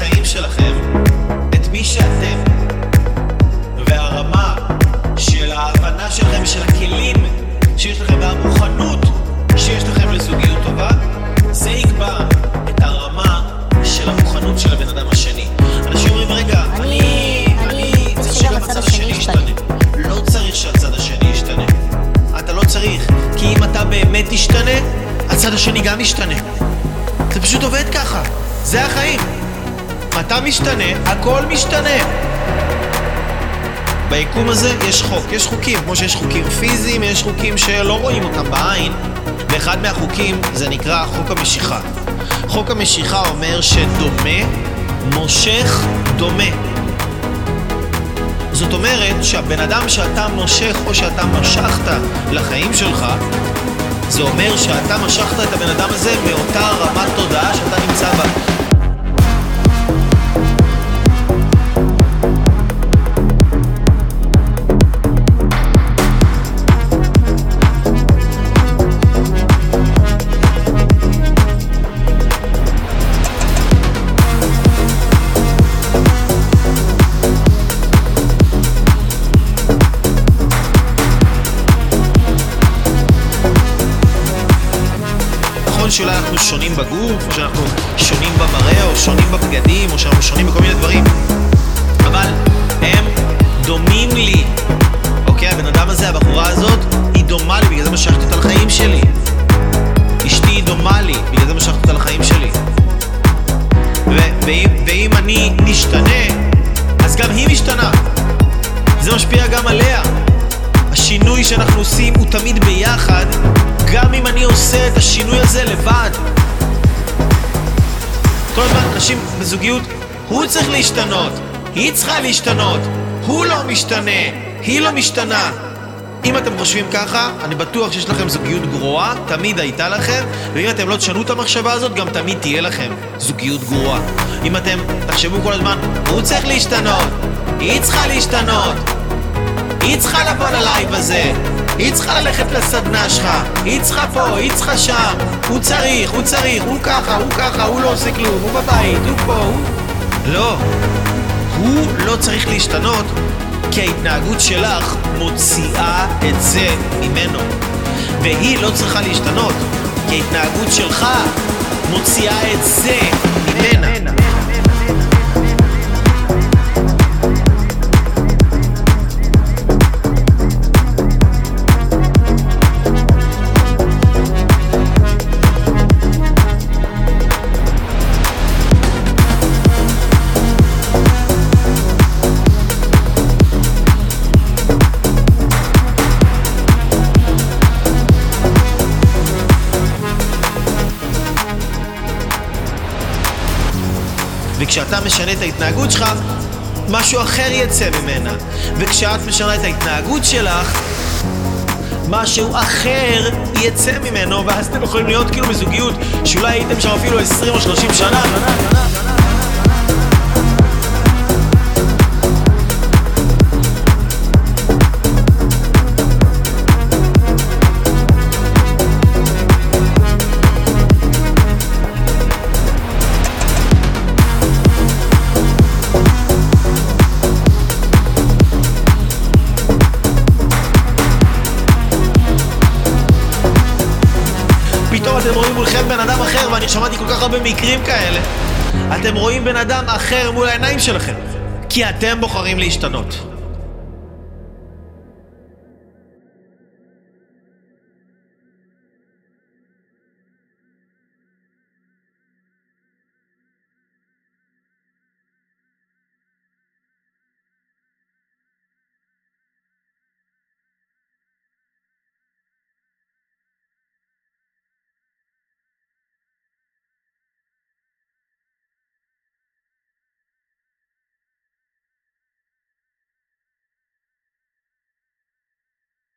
לחיים שלכם את מי שאתם, והרמה של ההבנה שלכם ושל הכלים שיש לכם והמוכנות שיש לכם לזוגיות טובה, זה יקבע את הרמה של המוכנות של הבן אדם השני. אנשים אומרים, רגע, אני, אני אני צריך שגם הצד השני. ישתנה. לא צריך שהצד השני ישתנה. אתה לא צריך, כי אם אתה באמת תשתנה, הצד השני גם ישתנה. זה פשוט עובד ככה, זה החיים. אתה משתנה, הכל משתנה. ביקום הזה יש חוק, יש חוקים, כמו שיש חוקים פיזיים, יש חוקים שלא רואים אותם בעין, ואחד מהחוקים זה נקרא חוק המשיכה. חוק המשיכה אומר שדומה מושך דומה. זאת אומרת שהבן אדם שאתה מושך או שאתה משכת לחיים שלך, זה אומר שאתה משכת את הבן אדם הזה מאותה רמת תודעה שאתה נמצא נכון שאולי אנחנו שונים בגוף, או שאנחנו שונים במראה, או שונים בבגדים, או שאנחנו שונים בכל מיני דברים, אבל הם דומים לי. אוקיי, הבן אדם הזה, הבחורה הזאת, היא דומה לי, בגלל זה משכתי אותה לחיים שלי. אשתי היא דומה לי, בגלל זה משכתי אותה לחיים שלי. ואם, ואם אני משתנה, אז גם היא משתנה. זה משפיע גם עליה. השינוי שאנחנו עושים הוא תמיד ביחד, גם אם אני עושה את השינוי הזה לבד. כל הזמן אנשים בזוגיות, הוא צריך להשתנות, היא צריכה להשתנות, הוא לא משתנה, היא לא משתנה. אם אתם חושבים ככה, אני בטוח שיש לכם זוגיות גרועה, תמיד הייתה לכם, ואם אתם לא תשנו את המחשבה הזאת, גם תמיד תהיה לכם זוגיות גרועה. אם אתם תחשבו כל הזמן, הוא צריך להשתנות, היא צריכה להשתנות, היא צריכה לבוא ללייב הזה, היא צריכה ללכת לסדנה שלך, היא צריכה פה, היא צריכה שם, הוא צריך, הוא צריך, הוא ככה, הוא ככה, הוא לא עושה כלום, הוא בבית, הוא פה, הוא... לא, הוא לא צריך להשתנות, כי ההתנהגות שלך מוציאה את זה ממנו. והיא לא צריכה להשתנות, כי ההתנהגות שלך מוציאה את זה וכשאתה משנה את ההתנהגות שלך, משהו אחר יצא ממנה. וכשאת משנה את ההתנהגות שלך, משהו אחר יצא ממנו, ואז אתם יכולים להיות כאילו בזוגיות שאולי הייתם שם אפילו 20 או 30 שנה. פתאום אתם רואים מולכם בן אדם אחר, ואני שמעתי כל כך הרבה מקרים כאלה. אתם רואים בן אדם אחר מול העיניים שלכם, כי אתם בוחרים להשתנות.